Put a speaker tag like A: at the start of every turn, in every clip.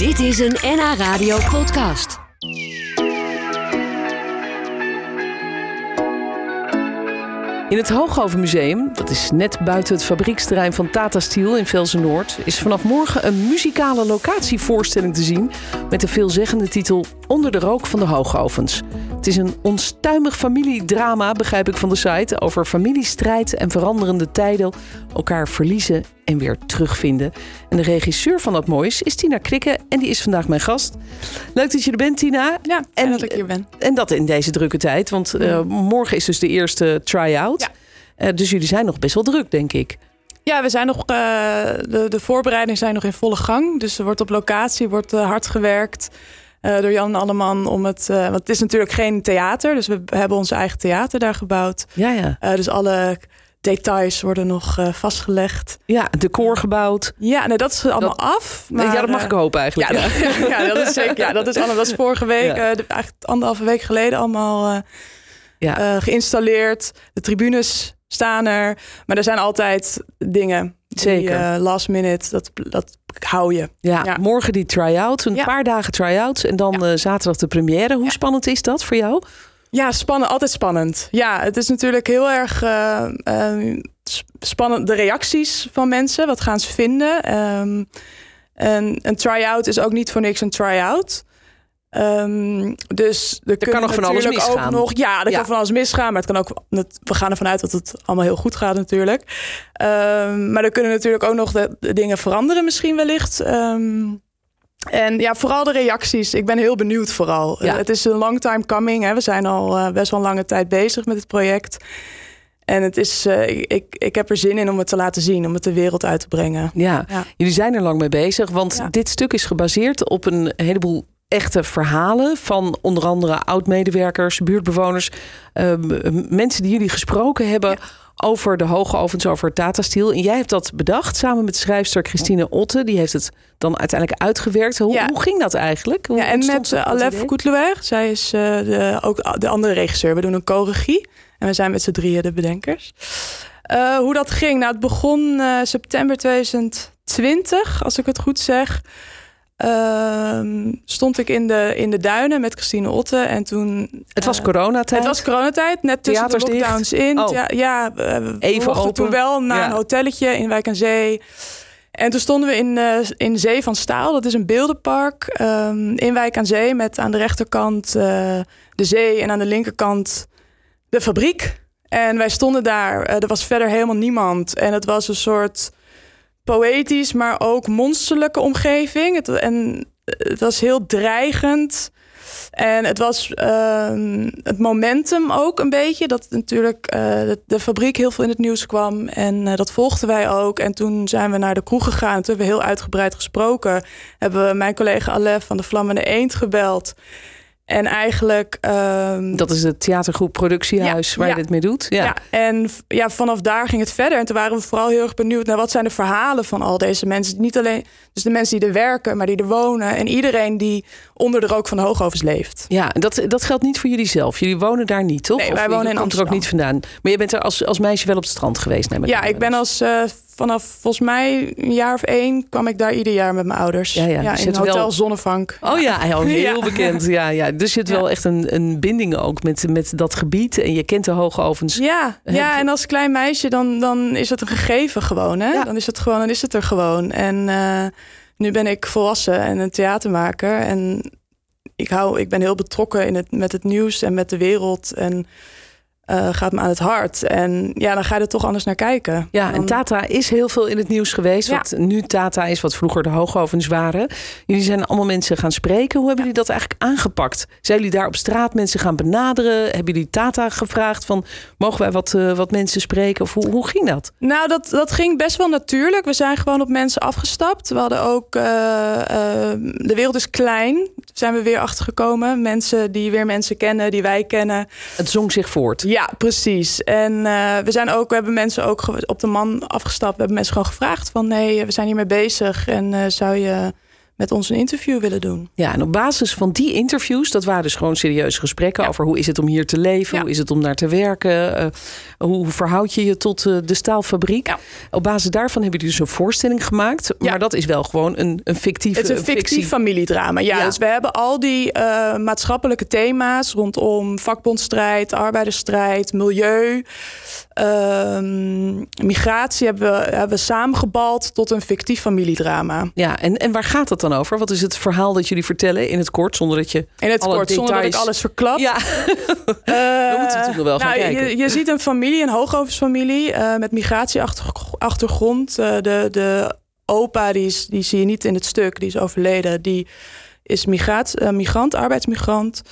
A: Dit is een NH Radio podcast.
B: In het Hooghovenmuseum, dat is net buiten het fabrieksterrein van Tata Steel in Velsen-Noord, is vanaf morgen een muzikale locatievoorstelling te zien met de veelzeggende titel Onder de rook van de hoogovens. Het is een onstuimig familiedrama, begrijp ik van de site, over familiestrijd en veranderende tijden, elkaar verliezen en weer terugvinden. En de regisseur van dat moois is Tina Krikke en die is vandaag mijn gast. Leuk dat je er bent, Tina.
C: Ja, en dat ik hier ben.
B: En dat in deze drukke tijd, want uh, morgen is dus de eerste try-out.
C: Ja.
B: Uh, dus jullie zijn nog best wel druk, denk ik.
C: Ja, we zijn nog, uh, de, de voorbereidingen zijn nog in volle gang. Dus er wordt op locatie wordt, hard gewerkt. Uh, door Jan Alleman om het. Uh, want het is natuurlijk geen theater, dus we hebben ons eigen theater daar gebouwd.
B: Ja, ja.
C: Uh, dus alle details worden nog vastgelegd.
B: Ja, decor gebouwd.
C: Ja, nee, dat is allemaal dat, af.
B: Maar, ja, dat mag ik hopen eigenlijk.
C: Ja, ja. Dat, ja, dat is zeker. Ja, dat is allemaal. Dat is vorige week, ja. eigenlijk anderhalve week geleden, allemaal ja. geïnstalleerd. De tribunes staan er, maar er zijn altijd dingen.
B: Zeker.
C: Die, uh, last minute, dat, dat hou je.
B: Ja, ja. morgen die try-out, een
C: Ja.
B: paar dagen try-outs en dan
C: Ja.
B: eh, zaterdag de première. Hoe spannend is dat voor jou?
C: Ja, spannend, altijd spannend. Ja, het is natuurlijk heel erg eh, eh, sp- spannend. De reacties van mensen, wat gaan ze vinden? Ehm, en een try-out is ook niet voor niks een try-out. Ehm, dus er, kunnen
B: nog van alles misgaan.
C: Ook nog, ja, er
B: Ja.
C: kan van alles misgaan. Maar het kan ook, we gaan ervan uit dat het allemaal heel goed gaat natuurlijk. Ehm, maar er kunnen natuurlijk ook nog de, de dingen veranderen misschien wellicht. Ehm, en ja, vooral de reacties. Ik ben heel benieuwd vooral.
B: Ja.
C: Eh, het is een long time coming. Hè. We zijn al eh, best wel lange tijd bezig met het project. En het is, eh, ik, ik heb er zin in om het te laten zien, om het de wereld uit te brengen.
B: Ja,
C: Ja.
B: jullie zijn er lang mee bezig, want
C: Ja.
B: dit stuk is gebaseerd op een heleboel echte verhalen van onder andere oud-medewerkers, buurtbewoners, ehm, mensen die jullie gesproken hebben over de hoge ovens, over Tata Steel. En jij hebt dat bedacht samen met schrijfster Christine Otte. Die heeft het dan uiteindelijk uitgewerkt. Hoe,
C: Ja.
B: hoe ging dat eigenlijk? Hoe
C: Ja, en met uh, Alef? Koetlewer. Zij is eh, de, ook de andere regisseur. We doen een co-regie. En we zijn met z'n drieën de bedenkers. Eh, hoe dat ging? Nou, het begon eh, september 2020, als ik het goed zeg. Ehm, stond ik in de, in de duinen met Christine Otte. En toen...
B: Het was
C: eh,
B: coronatijd.
C: Het was coronatijd, net tussen
B: Theaters
C: de
B: dicht.
C: lockdowns in.
B: Oh.
C: Ja, ja we, we
B: Even open.
C: toen wel naar
B: Ja.
C: een hotelletje in Wijk aan Zee. En toen stonden we in, eh, in Zee van Staal. Dat is een beeldenpark ehm, in Wijk aan Zee. Met aan de rechterkant eh, de zee en aan de linkerkant de fabriek. En wij stonden daar. Eh, er was verder helemaal niemand. En het was een soort poëtisch, maar ook monsterlijke omgeving. Het, en het was heel dreigend. En het was ehm, het momentum ook een beetje. Dat natuurlijk eh, de, de fabriek heel veel in het nieuws kwam. En eh, dat volgden wij ook. En toen zijn we naar de kroeg gegaan. Toen hebben we heel uitgebreid gesproken. Hebben we mijn collega Alef van de Vlammende Eend gebeld. En eigenlijk... ehm,
B: Dat is het theatergroep Productiehuis
C: Ja,
B: waar
C: ja.
B: je dit mee doet. Ja.
C: ja. en ja, vanaf daar ging het verder. En toen waren we vooral heel erg benieuwd naar wat zijn de verhalen van al deze mensen. Niet alleen dus de mensen die er werken, maar die er wonen. En iedereen die onder de rook van de hoogovens leeft.
B: Ja, en dat, dat geldt niet voor jullie zelf. Jullie wonen daar niet, toch?
C: Nee, wij wonen in
B: komt er ook niet vandaan. Maar je bent er als, als meisje wel op het strand geweest, neem ik
C: Ja, ik ben als eh, vanaf volgens mij een jaar of één kwam ik daar ieder jaar met mijn ouders.
B: Ja, ja. Je
C: in
B: zit
C: Hotel
B: wel-
C: Zonnevank.
B: Oh ja, heel, heel
C: Ja.
B: bekend. Ja, ja. Dus je hebt
C: Ja.
B: wel echt een, een binding ook met, met dat gebied. En je kent de hoge ovens.
C: Ja, ja, en als klein meisje dan, dan is het een gegeven gewoon. Hè?
B: Ja.
C: Dan is het gewoon, dan is het er gewoon. En eh, nu ben ik volwassen en een theatermaker. En ik, hou, ik ben heel betrokken in het, met het nieuws en met de wereld. En eh, gaat me aan het hart. En ja, dan ga je er toch anders naar kijken.
B: Ja, en Tata is heel veel in het nieuws geweest.
C: Ja.
B: Wat nu Tata is, wat vroeger de hoogovens waren. Jullie zijn allemaal mensen gaan spreken. Hoe hebben jullie dat eigenlijk aangepakt? Zijn jullie daar op straat mensen gaan benaderen? Hebben jullie Tata gevraagd van... mogen wij wat, eh, wat mensen spreken? Of hoe, hoe ging dat?
C: Nou, dat, dat ging best wel natuurlijk. We zijn gewoon op mensen afgestapt. We hadden ook. eh, de wereld is klein. Zijn we weer achtergekomen. Mensen die weer mensen kennen, die wij kennen.
B: Het zong zich voort.
C: Ja, precies. En eh, we zijn ook, we hebben mensen ook op de man afgestapt. We hebben mensen gewoon gevraagd van nee, we zijn hiermee bezig. En eh, zou je met ons een interview willen doen.
B: Ja, en op basis van die interviews, dat waren dus gewoon serieuze gesprekken over hoe is het om hier te leven,
C: Ja.
B: hoe is het om daar te werken, eh, hoe verhoud je je tot eh, de staalfabriek.
C: Ja.
B: Op basis daarvan hebben jullie dus een voorstelling gemaakt, maar dat is wel gewoon een, een fictieve
C: Het is een fictief
B: fictie.
C: familiedrama. Ja, dus we hebben al die eh, maatschappelijke thema's rondom vakbondstrijd, arbeidersstrijd, milieu, ehm, migratie hebben we, hebben we samengebald tot een fictief familiedrama.
B: Ja, en, en waar gaat het dan over? Wat is het verhaal dat jullie vertellen in het kort, zonder dat je
C: In het
B: alle
C: kort, zonder dat ik alles verklap.
B: Ja,
C: we
B: moeten natuurlijk nog wel gaan kijken.
C: Je, je ziet een familie, een hoogoversfamilie eh, met migratieachtergrond. Eh, de, de opa, die, is, die zie je niet in het stuk, die is overleden. Die is migraat, eh, migrant, arbeidsmigrant.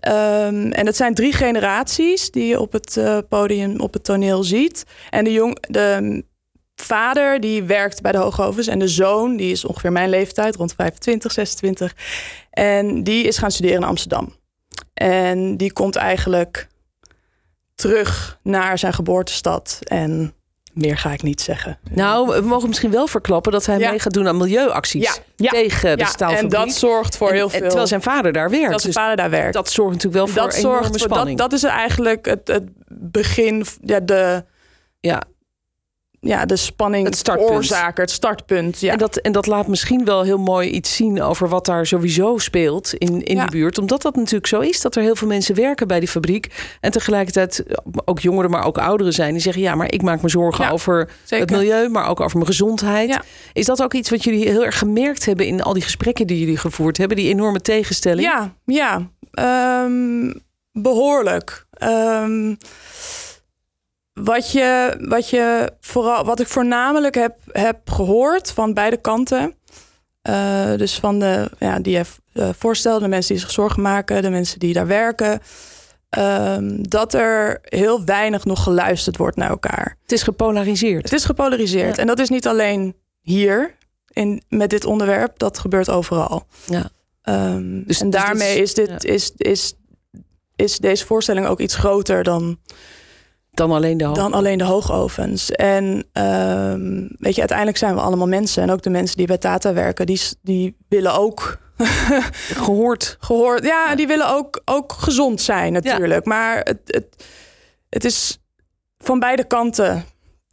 C: Ehm, en het zijn drie generaties die je op het eh, podium, op het toneel ziet. En de, jong, de vader die werkt bij de Hoogovens. En de zoon, die is ongeveer mijn leeftijd, rond 25, 26. En die is gaan studeren in Amsterdam. En die komt eigenlijk terug naar zijn geboortestad. En meer ga ik niet zeggen.
B: nou, we mogen misschien wel verklappen dat hij
C: Ja.
B: mee gaat doen aan milieuacties
C: Ja, ja,
B: tegen de
C: ja,
B: staalfabriek.
C: en dat zorgt voor
B: En-
C: heel
B: en
C: veel.
B: terwijl zijn vader daar werkt.
C: dat zijn
B: dus
C: vader daar werkt.
B: dat zorgt natuurlijk wel voor
C: dat
B: enorme
C: zorgt voor dat,
B: spanning.
C: dat is eigenlijk het, het begin, ja, de,
B: ja.
C: Ja, de spanning,
B: Het startpunt.
C: oorzaker, het startpunt. Ja.
B: En, dat, en dat laat misschien wel heel mooi iets zien over wat daar sowieso speelt in, in
C: Ja.
B: de buurt. Omdat dat natuurlijk zo is dat er heel veel mensen werken bij die fabriek. En tegelijkertijd ook jongeren, maar ook ouderen zijn die zeggen: ja, maar ik maak me zorgen
C: Ja,
B: over
C: zeker.
B: het milieu, maar ook over mijn gezondheid. Is dat ook iets wat jullie heel erg gemerkt hebben in al die gesprekken die jullie gevoerd hebben? Die enorme tegenstelling?
C: Ja, ja. Ehm, behoorlijk. Ehm, wat, je, wat, je vooral, wat ik voornamelijk heb, heb gehoord van beide kanten. eh, dus van de ja, die je eh, voorstelde, de mensen die zich zorgen maken, de mensen die daar werken. ehm, dat er heel weinig nog geluisterd wordt naar elkaar.
B: Het is gepolariseerd.
C: Het is gepolariseerd.
B: Ja.
C: En dat is niet alleen hier in, met dit onderwerp, dat gebeurt overal.
B: Ja.
C: Ehm,
B: Dus-
C: en
B: dus
C: daarmee
B: dit
C: is- dit, is, is, is deze voorstelling ook iets groter dan,
B: Dan alleen de hoop.
C: dan alleen de hoogovens. En ehm, weet je, uiteindelijk zijn we allemaal mensen. En ook de mensen die bij Tata werken, die, die willen ook
B: gehoord.
C: gehoord. Ja, die willen ook, ook gezond zijn natuurlijk. Maar het, het, het is van beide kanten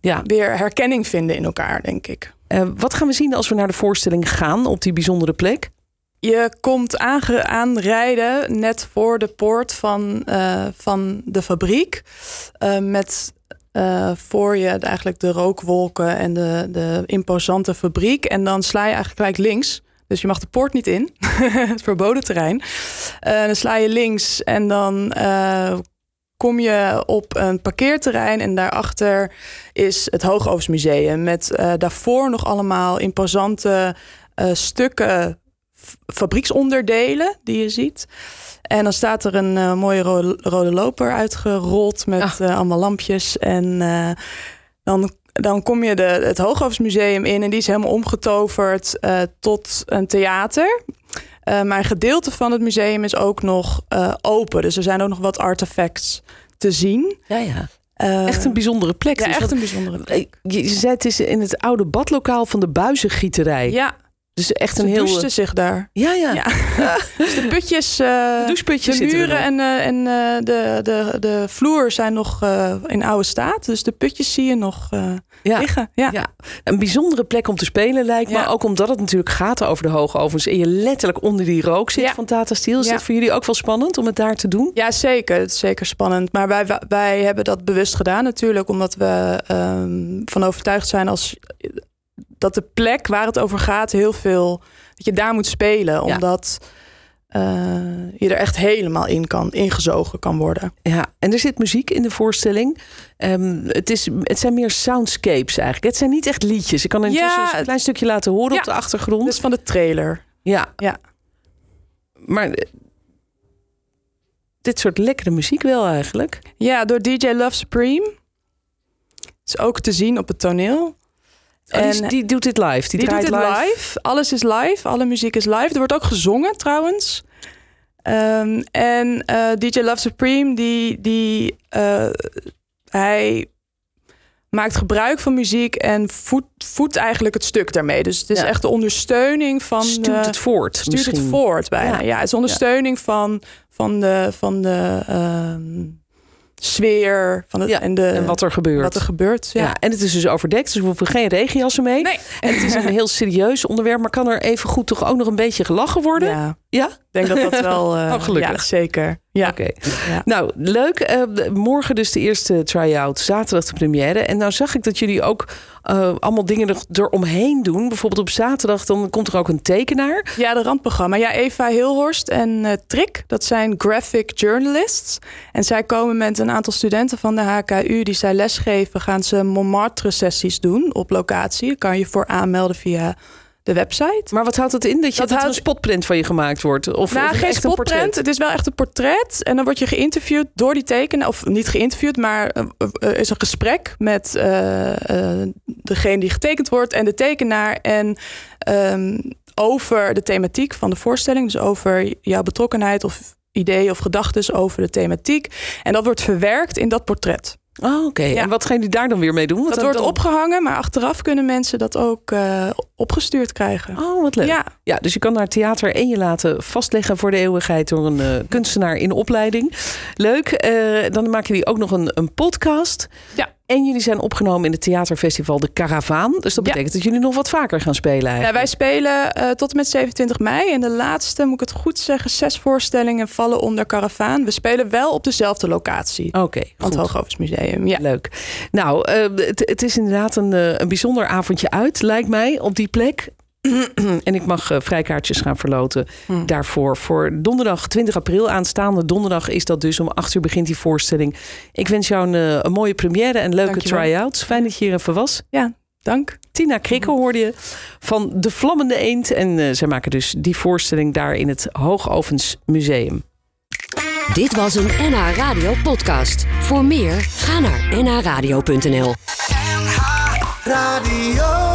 B: Ja.
C: weer herkenning vinden in elkaar, denk ik.
B: Eh, wat gaan we zien als we naar de voorstelling gaan op die bijzondere plek?
C: Je komt aanrijden net voor de poort van, eh, van de fabriek. eh, met eh, voor je eigenlijk de rookwolken en de, de imposante fabriek. En dan sla je eigenlijk gelijk links. Dus je mag de poort niet in. het verboden terrein. Dan sla je links en dan kom je op een parkeerterrein. En daarachter is het Hoogovensmuseum. Met daarvoor nog allemaal imposante stukken fabrieksonderdelen die je ziet. En dan staat er een eh, mooie rode, rode loper uitgerold met
B: Ah.
C: eh, allemaal lampjes. En eh, dan, dan kom je de, het Hoogovensmuseum in en die is helemaal omgetoverd tot een theater. Maar een gedeelte van het museum is ook nog open. Dus er zijn ook nog wat artefacts te zien.
B: Ja, ja. Echt een bijzondere plek.
C: ja,
B: Dus
C: echt een bijzondere plek.
B: Je zei het is in het oude badlokaal van de buizengieterij.
C: Ja,
B: Dus echt
C: ze
B: een heel.
C: douchten zich daar.
B: Ja, ja.
C: Ja. Dus de putjes, eh,
B: doucheputjes
C: de muren en, eh, en eh, de, de, de vloer zijn nog eh, in oude staat. Dus de putjes zie je nog eh,
B: Ja.
C: liggen. Ja.
B: Ja, een bijzondere plek om te spelen lijkt me. Ook omdat het natuurlijk gaat over de hoogovens. En je letterlijk onder die rook zit van Tata Steel. Is dat voor jullie ook wel spannend om het daar te doen?
C: Ja, zeker. Het is zeker spannend. Maar wij, wij hebben dat bewust gedaan natuurlijk. Omdat we ehm, van overtuigd zijn als, dat de plek waar het over gaat heel veel... Dat je daar moet spelen.
B: Ja.
C: Omdat eh, je er echt helemaal in kan, ingezogen kan worden.
B: Ja, en er zit muziek in de voorstelling. Ehm, het, is, het zijn meer soundscapes eigenlijk. Het zijn niet echt liedjes. Ik kan intussen
C: Ja,
B: een klein stukje laten horen
C: Ja.
B: op de achtergrond.
C: Dus van de trailer.
B: ja.
C: Ja.
B: Maar eh, dit soort lekkere muziek wel eigenlijk.
C: Ja, door DJ Love Supreme. Is ook te zien op het toneel.
B: Oh, die,
C: En-
B: die doet dit live. Die,
C: Die,
B: draait
C: doet het live. Alles is live. Alle muziek is live. Er wordt ook gezongen trouwens. Ehm, en eh, DJ Love Supreme, die, die, eh, hij maakt gebruik van muziek en voedt, voedt eigenlijk het stuk daarmee. Dus het is
B: Ja.
C: echt de ondersteuning van.
B: Stuurt het voort
C: stuurt
B: misschien.
C: het voort bijna.
B: Ja.
C: Ja, het is ondersteuning van, van de, van de ehm, sfeer van het,
B: Ja,
C: en, de,
B: En wat er gebeurt.
C: wat er gebeurt.
B: ja.
C: Ja.
B: en het is dus overdekt, dus we hoeven geen regenjassen mee.
C: Nee.
B: En het is een heel serieus onderwerp, maar kan er even goed toch ook nog een beetje gelachen worden?
C: Ja,
B: Ja?
C: ik denk dat dat wel.
B: Oh, gelukkig.
C: Ja, zeker. Ja.
B: Oké.
C: Ja.
B: Nou, leuk. Eh, morgen dus de eerste try-out, zaterdag de première. En nou zag ik dat jullie ook eh, allemaal dingen er, eromheen doen. Bijvoorbeeld op zaterdag, dan komt er ook een tekenaar.
C: Ja, de randprogramma. Ja, Eva Hilhorst en Trick, dat zijn graphic journalists. En zij komen met een aantal studenten van de HKU die zij lesgeven, gaan ze Montmartre-sessies doen op locatie. Daar kan je voor aanmelden via de website.
B: Maar wat houdt dat in? Dat, je,
C: Dat
B: dat er een spotprint van je gemaakt wordt? Of,
C: nou,
B: of
C: geen spotprint.
B: portret?
C: Het is wel echt een portret. En dan word je geïnterviewd door die tekenaar. Of niet geïnterviewd, maar eh, er is een gesprek met eh, eh, degene die getekend wordt en de tekenaar. En ehm, over de thematiek van de voorstelling. Dus over jouw betrokkenheid of ideeën of gedachten over de thematiek. En dat wordt verwerkt in dat portret.
B: Oh, oké.
C: Ja.
B: En wat gaan jullie daar dan weer mee doen? Want
C: Dat wordt
B: dan-
C: opgehangen, maar achteraf kunnen mensen dat ook eh, opgestuurd krijgen.
B: Oh, wat leuk. Ja.
C: Ja,
B: dus je kan naar theater en je laten vastleggen voor de eeuwigheid door een eh, kunstenaar in opleiding. Leuk. Eh, dan maken jullie ook nog een, een podcast.
C: Ja.
B: En jullie zijn opgenomen in het theaterfestival De Caravaan. Dus dat
C: Ja.
B: betekent dat jullie nog wat vaker gaan spelen
C: Ja, wij spelen eh, tot en met 27 mei. En de laatste, moet ik het goed zeggen, zes voorstellingen vallen onder Caravaan. We spelen wel op dezelfde locatie.
B: Oké,
C: Van het. Hoogovensmuseum. Ja.
B: Leuk. Nou, eh, het, het is inderdaad een, eh, een bijzonder avondje uit, lijkt mij, op die plek. en ik mag eh, vrijkaartjes gaan verloten
C: Hmm.
B: daarvoor. Voor donderdag 20 april, aanstaande donderdag is dat dus. Om 8 uur begint die voorstelling. Ik wens jou een, eh, een mooie première en leuke try-outs. Fijn dat je hier even was.
C: Dank.
B: Tina Krikke hoorde je van De Vlammende Eend. En eh, zij maken dus die voorstelling daar in het Hoogovens Museum.
A: Dit was een NH Radio podcast. Voor meer, ga naar nhradio.nl.
D: Radio.